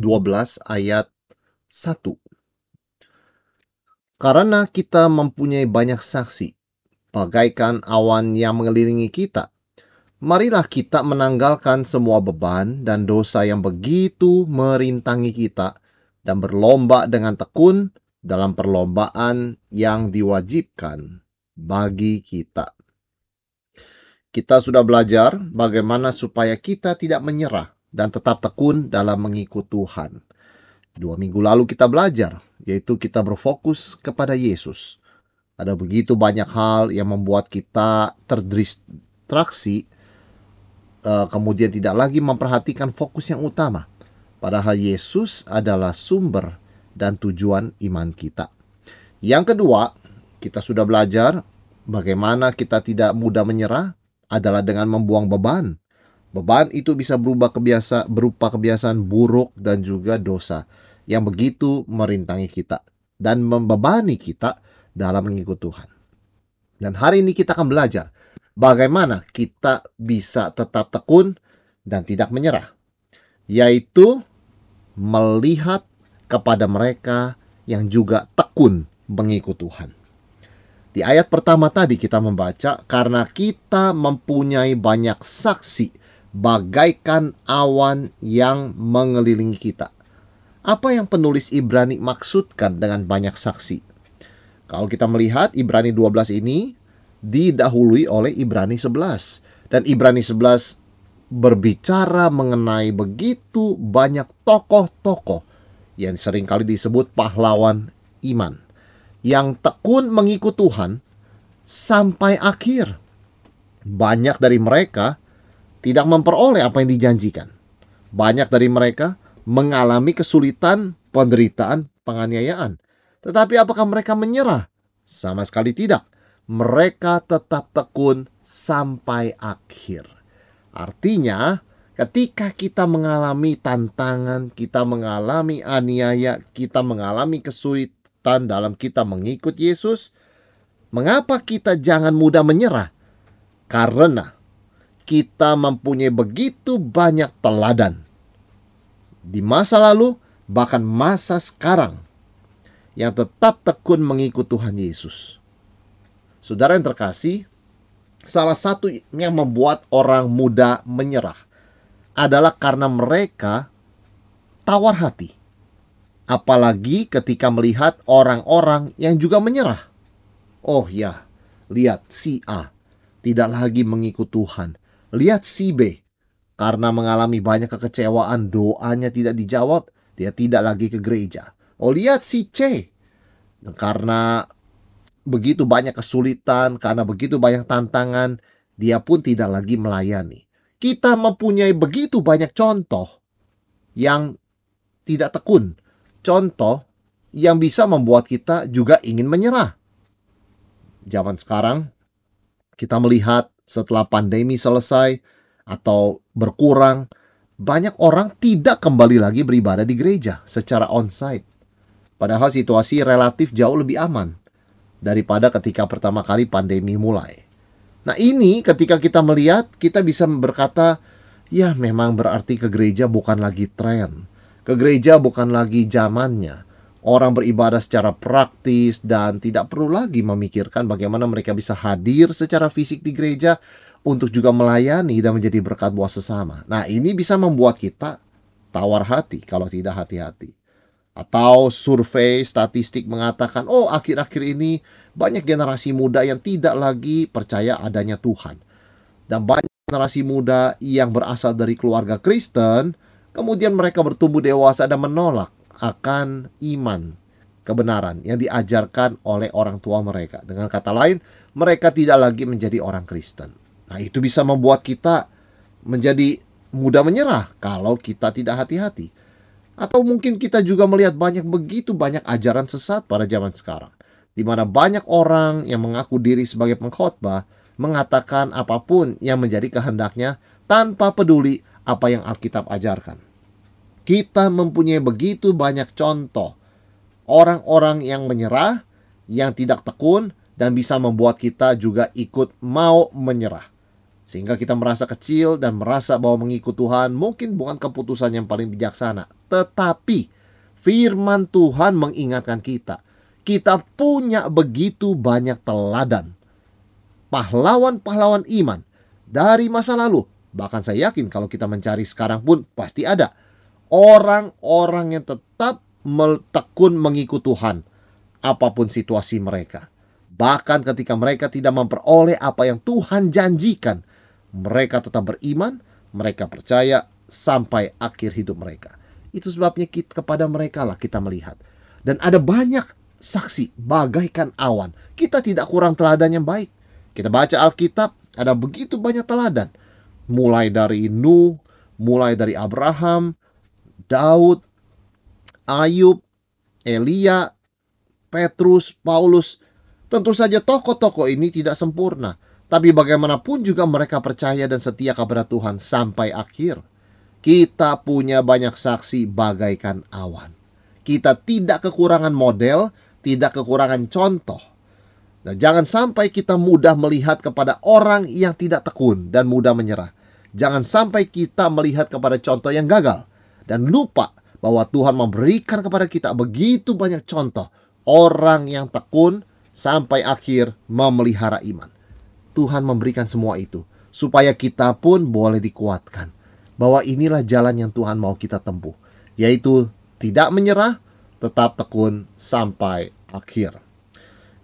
12 ayat 1. Karena kita mempunyai banyak saksi, bagaikan awan yang mengelilingi kita, marilah kita menanggalkan semua beban dan dosa yang begitu merintangi kita dan berlomba dengan tekun dalam perlombaan yang diwajibkan bagi kita. Kita sudah belajar bagaimana supaya kita tidak menyerah dan tetap tekun dalam mengikut Tuhan. Dua minggu lalu kita belajar, yaitu kita berfokus kepada Yesus. Ada begitu banyak hal yang membuat kita terdistraksi, eh, kemudian tidak lagi memperhatikan fokus yang utama. Padahal Yesus adalah sumber dan tujuan iman kita. Yang kedua, kita sudah belajar bagaimana kita tidak mudah menyerah adalah dengan membuang beban. Beban itu bisa berubah kebiasa berupa kebiasaan buruk dan juga dosa yang begitu merintangi kita dan membebani kita dalam mengikut Tuhan. Dan hari ini kita akan belajar bagaimana kita bisa tetap tekun dan tidak menyerah, yaitu melihat kepada mereka yang juga tekun mengikut Tuhan. Di ayat pertama tadi kita membaca, karena kita mempunyai banyak saksi, bagaikan awan yang mengelilingi kita. Apa yang penulis Ibrani maksudkan dengan banyak saksi? Kalau kita melihat Ibrani 12 ini didahului oleh Ibrani 11. Dan Ibrani 11 berbicara mengenai begitu banyak tokoh-tokoh yang sering kali disebut pahlawan iman yang tekun mengikut Tuhan sampai akhir. Banyak dari mereka tidak memperoleh apa yang dijanjikan. Banyak dari mereka mengalami kesulitan, penderitaan, penganiayaan. Tetapi apakah mereka menyerah? Sama sekali tidak. Mereka tetap tekun sampai akhir. Artinya, ketika kita mengalami tantangan, kita mengalami aniaya, kita mengalami kesulitan, dalam kita mengikut Yesus, mengapa kita jangan mudah menyerah? Karena kita mempunyai begitu banyak teladan di masa lalu, bahkan masa sekarang, yang tetap tekun mengikut Tuhan Yesus. Saudara yang terkasih, salah satu yang membuat orang muda menyerah adalah karena mereka tawar hati apalagi ketika melihat orang-orang yang juga menyerah. Oh ya, lihat si A tidak lagi mengikut Tuhan. Lihat si B karena mengalami banyak kekecewaan, doanya tidak dijawab, dia tidak lagi ke gereja. Oh lihat si C karena begitu banyak kesulitan, karena begitu banyak tantangan, dia pun tidak lagi melayani. Kita mempunyai begitu banyak contoh yang tidak tekun contoh yang bisa membuat kita juga ingin menyerah. Zaman sekarang, kita melihat setelah pandemi selesai atau berkurang, banyak orang tidak kembali lagi beribadah di gereja secara onsite. Padahal situasi relatif jauh lebih aman daripada ketika pertama kali pandemi mulai. Nah ini ketika kita melihat, kita bisa berkata, ya memang berarti ke gereja bukan lagi tren ke gereja bukan lagi zamannya. Orang beribadah secara praktis dan tidak perlu lagi memikirkan bagaimana mereka bisa hadir secara fisik di gereja untuk juga melayani dan menjadi berkat buat sesama. Nah, ini bisa membuat kita tawar hati kalau tidak hati-hati. Atau survei statistik mengatakan, oh akhir-akhir ini banyak generasi muda yang tidak lagi percaya adanya Tuhan. Dan banyak generasi muda yang berasal dari keluarga Kristen Kemudian mereka bertumbuh dewasa dan menolak akan iman kebenaran yang diajarkan oleh orang tua mereka. Dengan kata lain, mereka tidak lagi menjadi orang Kristen. Nah, itu bisa membuat kita menjadi mudah menyerah kalau kita tidak hati-hati. Atau mungkin kita juga melihat banyak begitu banyak ajaran sesat pada zaman sekarang. Di mana banyak orang yang mengaku diri sebagai pengkhotbah mengatakan apa pun yang menjadi kehendaknya tanpa peduli apa yang Alkitab ajarkan. Kita mempunyai begitu banyak contoh orang-orang yang menyerah, yang tidak tekun, dan bisa membuat kita juga ikut mau menyerah. Sehingga kita merasa kecil dan merasa bahwa mengikut Tuhan mungkin bukan keputusan yang paling bijaksana. Tetapi firman Tuhan mengingatkan kita. Kita punya begitu banyak teladan. Pahlawan-pahlawan iman dari masa lalu. Bahkan saya yakin kalau kita mencari sekarang pun pasti ada. Orang-orang yang tetap tekun mengikut Tuhan. Apa pun situasi mereka. Bahkan ketika mereka tidak memperoleh apa yang Tuhan janjikan mereka tetap beriman, mereka percaya sampai akhir hidup mereka. Itu sebabnya kita, kepada mereka lah kita melihat. Dan ada banyak saksi bagaikan awan. Kita tidak kurang teladan yang baik. Kita baca Alkitab, ada begitu banyak teladan. Mulai dari Nuh, mulai dari Abraham, Daud, Ayub, Elia, Petrus, Paulus. Tentu saja tokoh-tokoh ini tidak sempurna. Tapi bagaimanapun juga mereka percaya dan setia kepada Tuhan sampai akhir. Kita punya banyak saksi bagaikan awan. Kita tidak kekurangan model, tidak kekurangan contoh. Dan jangan sampai kita mudah melihat kepada orang yang tidak tekun dan mudah menyerah. Jangan sampai kita melihat kepada contoh yang gagal dan lupa bahwa Tuhan memberikan kepada kita begitu banyak contoh orang yang tekun sampai akhir memelihara iman. Tuhan memberikan semua itu supaya kita pun boleh dikuatkan bahwa inilah jalan yang Tuhan mau kita tempuh, yaitu tidak menyerah, tetap tekun sampai akhir.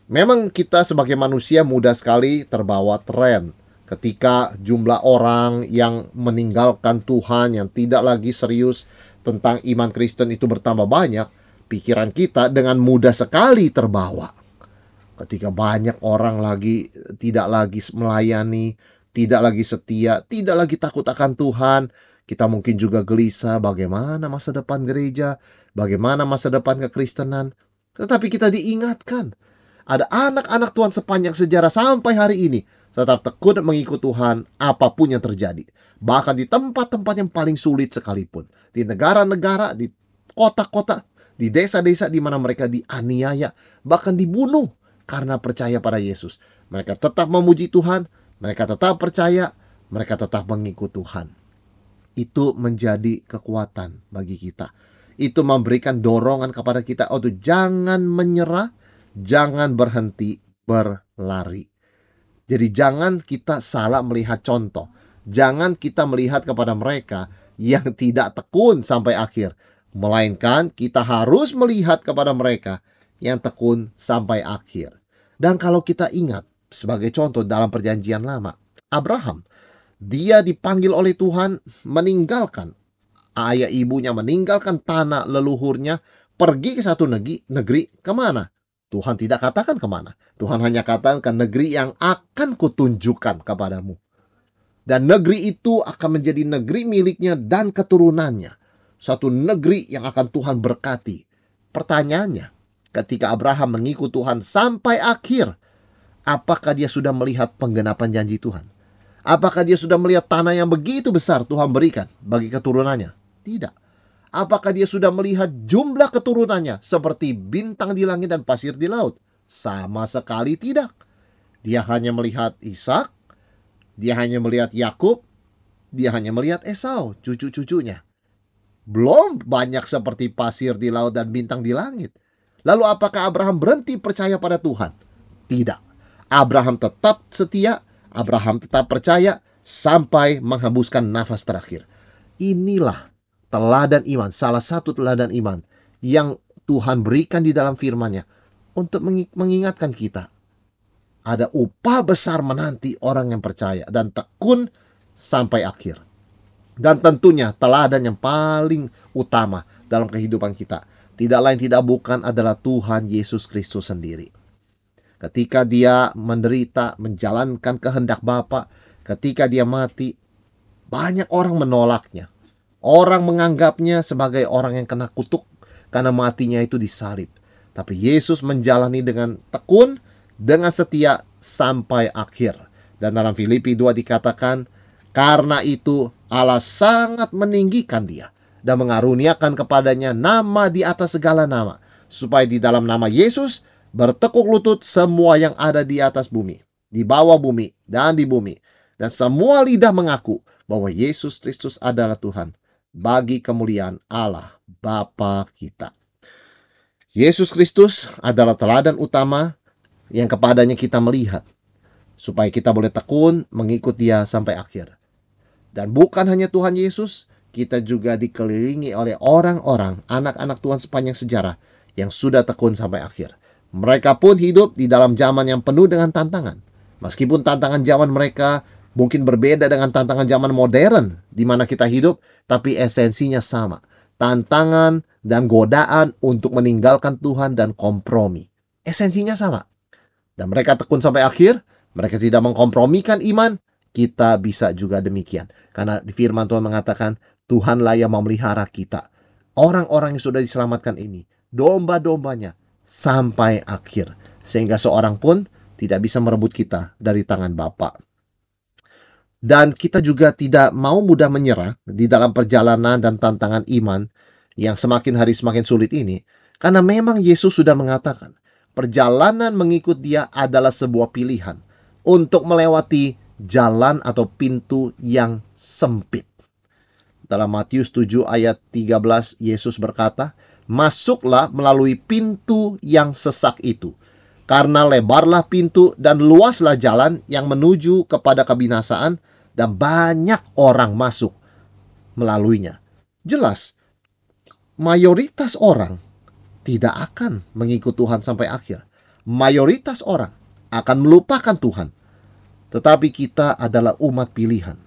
Memang kita sebagai manusia mudah sekali terbawa tren ketika jumlah orang yang meninggalkan Tuhan yang tidak lagi serius tentang iman Kristen itu bertambah banyak, pikiran kita dengan mudah sekali terbawa ketika banyak orang lagi tidak lagi melayani, tidak lagi setia, tidak lagi takut akan Tuhan, kita mungkin juga gelisah bagaimana masa depan gereja, bagaimana masa depan kekristenan. Tetapi kita diingatkan, ada anak-anak Tuhan sepanjang sejarah sampai hari ini tetap tekun mengikut Tuhan apa pun yang terjadi. Bahkan di tempat-tempat yang paling sulit sekalipun. Di negara-negara, di kota-kota, di desa-desa di mana mereka dianiaya, bahkan dibunuh karena percaya pada Yesus. Mereka tetap memuji Tuhan, mereka tetap percaya, mereka tetap mengikut Tuhan. Itu menjadi kekuatan bagi kita. Itu memberikan dorongan kepada kita untuk jangan menyerah, jangan berhenti berlari. Jadi jangan kita salah melihat contoh. Jangan kita melihat kepada mereka yang tidak tekun sampai akhir. Melainkan kita harus melihat kepada mereka yang tekun sampai akhir. Dan kalau kita ingat sebagai contoh dalam perjanjian lama, Abraham, dia dipanggil oleh Tuhan meninggalkan ayah ibunya, meninggalkan tanah leluhurnya, pergi ke satu negeri, negeri ke mana? Tuhan tidak katakan ke mana. Tuhan hanya katakan ke negeri yang akan kutunjukkan kepadamu. Dan negeri itu akan menjadi negeri miliknya dan keturunannya. Satu negeri yang akan Tuhan berkati. Pertanyaannya, ketika Abraham mengikut Tuhan sampai akhir, apakah dia sudah melihat penggenapan janji Tuhan? Apakah dia sudah melihat tanah yang begitu besar Tuhan berikan bagi keturunannya? Tidak. Apakah dia sudah melihat jumlah keturunannya seperti bintang di langit dan pasir di laut? Sama sekali tidak. Dia hanya melihat Ishak, dia hanya melihat Yakub, dia hanya melihat Esau, cucu-cucunya. Belum banyak seperti pasir di laut dan bintang di langit. Lalu apakah Abraham berhenti percaya pada Tuhan? Tidak. Abraham tetap setia, Abraham tetap percaya sampai menghembuskan nafas terakhir. Inilah teladan iman, salah satu teladan iman yang Tuhan berikan di dalam firman-Nya untuk mengingatkan kita. Ada upah besar menanti orang yang percaya dan tekun sampai akhir. Dan tentunya teladan yang paling utama dalam kehidupan kita tidak lain tidak bukan adalah Tuhan Yesus Kristus sendiri. Ketika dia menderita, menjalankan kehendak Bapa, ketika dia mati, banyak orang menolaknya. Orang menganggapnya sebagai orang yang kena kutuk karena matinya itu disalib. Tapi Yesus menjalani dengan tekun, dengan setia sampai akhir. Dan dalam Filipi 2 dikatakan, karena itu Allah sangat meninggikan dia dan mengaruniakan kepadanya nama di atas segala nama, supaya di dalam nama Yesus bertekuk lutut semua yang ada di atas bumi, di bawah bumi, dan di bumi, dan semua lidah mengaku bahwa Yesus Kristus adalah Tuhan bagi kemuliaan Allah Bapa kita. Yesus Kristus adalah teladan utama yang kepadanya kita melihat supaya kita boleh tekun mengikut dia sampai akhir. Dan bukan hanya Tuhan Yesus, kita juga dikelilingi oleh orang-orang, anak-anak Tuhan sepanjang sejarah yang sudah tekun sampai akhir. Mereka pun hidup di dalam zaman yang penuh dengan tantangan. Meskipun tantangan zaman mereka mungkin berbeda dengan tantangan zaman modern di mana kita hidup, tapi esensinya sama. Tantangan dan godaan untuk meninggalkan Tuhan dan kompromi. Esensinya sama. Dan mereka tekun sampai akhir, mereka tidak mengkompromikan iman, kita bisa juga demikian. Karena di firman Tuhan mengatakan, Tuhanlah yang memelihara kita. Orang-orang yang sudah diselamatkan ini, domba-dombanya, sampai akhir. Sehingga seorang pun tidak bisa merebut kita dari tangan Bapak. Dan kita juga tidak mau mudah menyerah di dalam perjalanan dan tantangan iman yang semakin hari semakin sulit ini. Karena memang Yesus sudah mengatakan, perjalanan mengikut dia adalah sebuah pilihan untuk melewati jalan atau pintu yang sempit. Dalam Matius 7 ayat 13 Yesus berkata, "Masuklah melalui pintu yang sesak itu, karena lebarlah pintu dan luaslah jalan yang menuju kepada kebinasaan, dan banyak orang masuk melaluinya. Jelas, mayoritas orang tidak akan mengikut Tuhan sampai akhir. Mayoritas orang akan melupakan Tuhan. Tetapi kita adalah umat pilihan.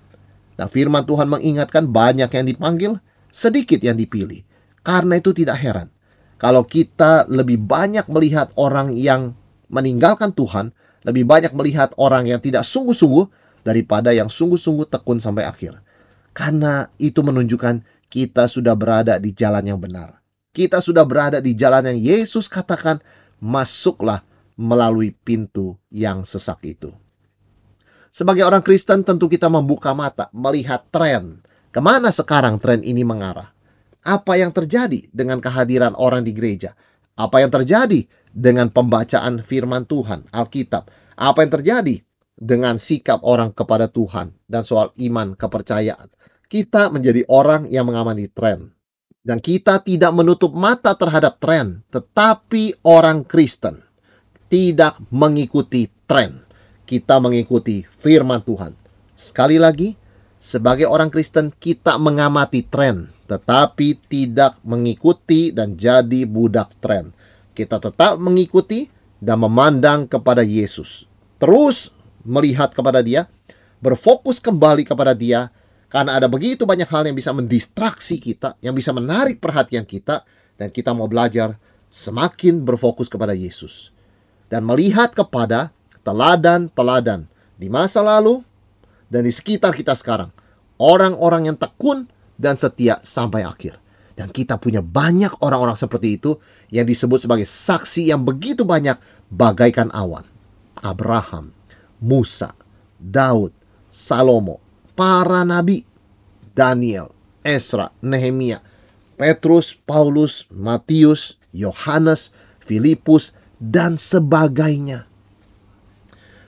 Nah firman Tuhan mengingatkan banyak yang dipanggil, sedikit yang dipilih. Karena itu tidak heran. Kalau kita lebih banyak melihat orang yang meninggalkan Tuhan, lebih banyak melihat orang yang tidak sungguh-sungguh, daripada yang sungguh-sungguh tekun sampai akhir. Karena itu menunjukkan kita sudah berada di jalan yang benar. Kita sudah berada di jalan yang Yesus katakan, masuklah melalui pintu yang sesak itu. Sebagai orang Kristen tentu kita membuka mata, melihat tren. Ke mana sekarang tren ini mengarah? Apa yang terjadi dengan kehadiran orang di gereja? Apa yang terjadi dengan pembacaan firman Tuhan, Alkitab? Apa yang terjadi dengan sikap orang kepada Tuhan dan soal iman kepercayaan. Kita menjadi orang yang mengamati tren. Dan kita tidak menutup mata terhadap tren, tetapi orang Kristen tidak mengikuti tren. Kita mengikuti firman Tuhan. Sekali lagi, sebagai orang Kristen kita mengamati tren, tetapi tidak mengikuti dan jadi budak tren. Kita tetap mengikuti dan memandang kepada Yesus. Terus melihat kepada dia, berfokus kembali kepada dia, karena ada begitu banyak hal yang bisa mendistraksi kita, yang bisa menarik perhatian kita, dan kita mau belajar semakin berfokus kepada Yesus. Dan melihat kepada teladan-teladan di masa lalu dan di sekitar kita sekarang. Orang-orang yang tekun dan setia sampai akhir. Dan kita punya banyak orang-orang seperti itu yang disebut sebagai saksi yang begitu banyak bagaikan awan. Abraham, Musa, Daud, Salomo, para nabi, Daniel, Esra, Nehemia, Petrus, Paulus, Matius, Yohanes, Filipus, dan sebagainya.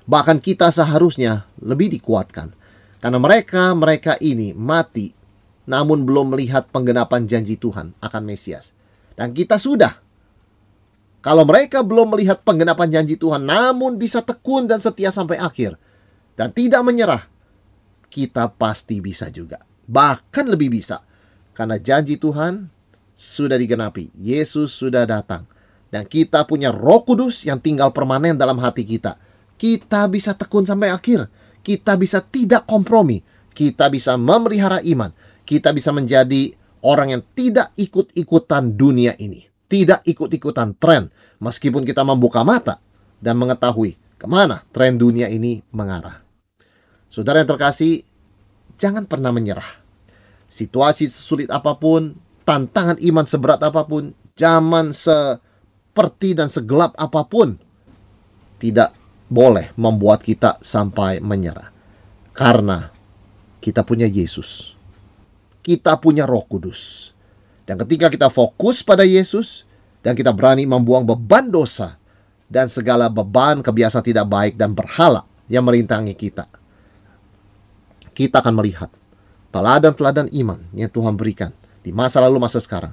Bahkan kita seharusnya lebih dikuatkan karena mereka-mereka ini mati namun belum melihat penggenapan janji Tuhan akan Mesias. Dan kita sudah kalau mereka belum melihat penggenapan janji Tuhan, namun bisa tekun dan setia sampai akhir, dan tidak menyerah, kita pasti bisa juga. Bahkan lebih bisa, karena janji Tuhan sudah digenapi. Yesus sudah datang, dan kita punya Roh Kudus yang tinggal permanen dalam hati kita. Kita bisa tekun sampai akhir, kita bisa tidak kompromi, kita bisa memelihara iman, kita bisa menjadi orang yang tidak ikut-ikutan dunia ini tidak ikut-ikutan tren, meskipun kita membuka mata dan mengetahui ke mana tren dunia ini mengarah. Saudara yang terkasih, jangan pernah menyerah. Situasi sesulit apa pun, tantangan iman seberat apa pun, zaman seperti dan segelap apa pun, tidak boleh membuat kita sampai menyerah. Karena kita punya Yesus. Kita punya Roh Kudus. Dan ketika kita fokus pada Yesus dan kita berani membuang beban dosa dan segala beban kebiasaan tidak baik dan berhala yang merintangi kita, kita akan melihat teladan-teladan iman yang Tuhan berikan di masa lalu masa sekarang.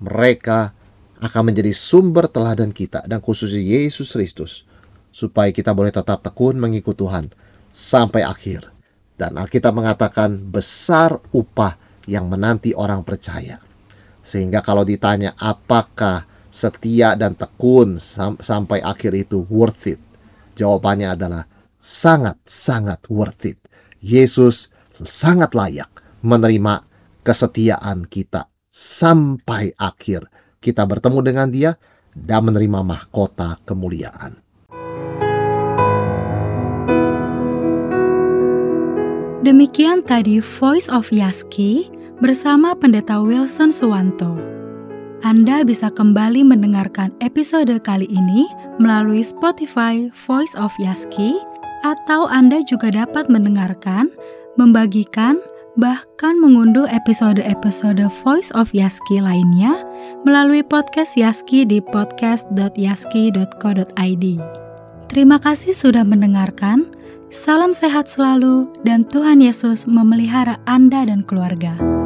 Mereka akan menjadi sumber teladan kita dan khususnya Yesus Kristus supaya kita boleh tetap tekun mengikut Tuhan sampai akhir. Dan Alkitab mengatakan besar upah yang menanti orang percaya. Sehingga kalau ditanya apakah setia dan tekun sam sampai akhir itu worth it? Jawabannya adalah sangat-sangat worth it. Yesus sangat layak menerima kesetiaan kita sampai akhir kita bertemu dengan dia dan menerima mahkota kemuliaan. Demikian tadi Voice of Yaski bersama Pendeta Wilson Suwanto. Anda bisa kembali mendengarkan episode kali ini melalui Spotify Voice of Yaski atau Anda juga dapat mendengarkan, membagikan, bahkan mengunduh episode-episode Voice of Yaski lainnya melalui podcast Yaski di podcast.yaski.co.id. Terima kasih sudah mendengarkan. Salam sehat selalu, dan Tuhan Yesus memelihara Anda dan keluarga.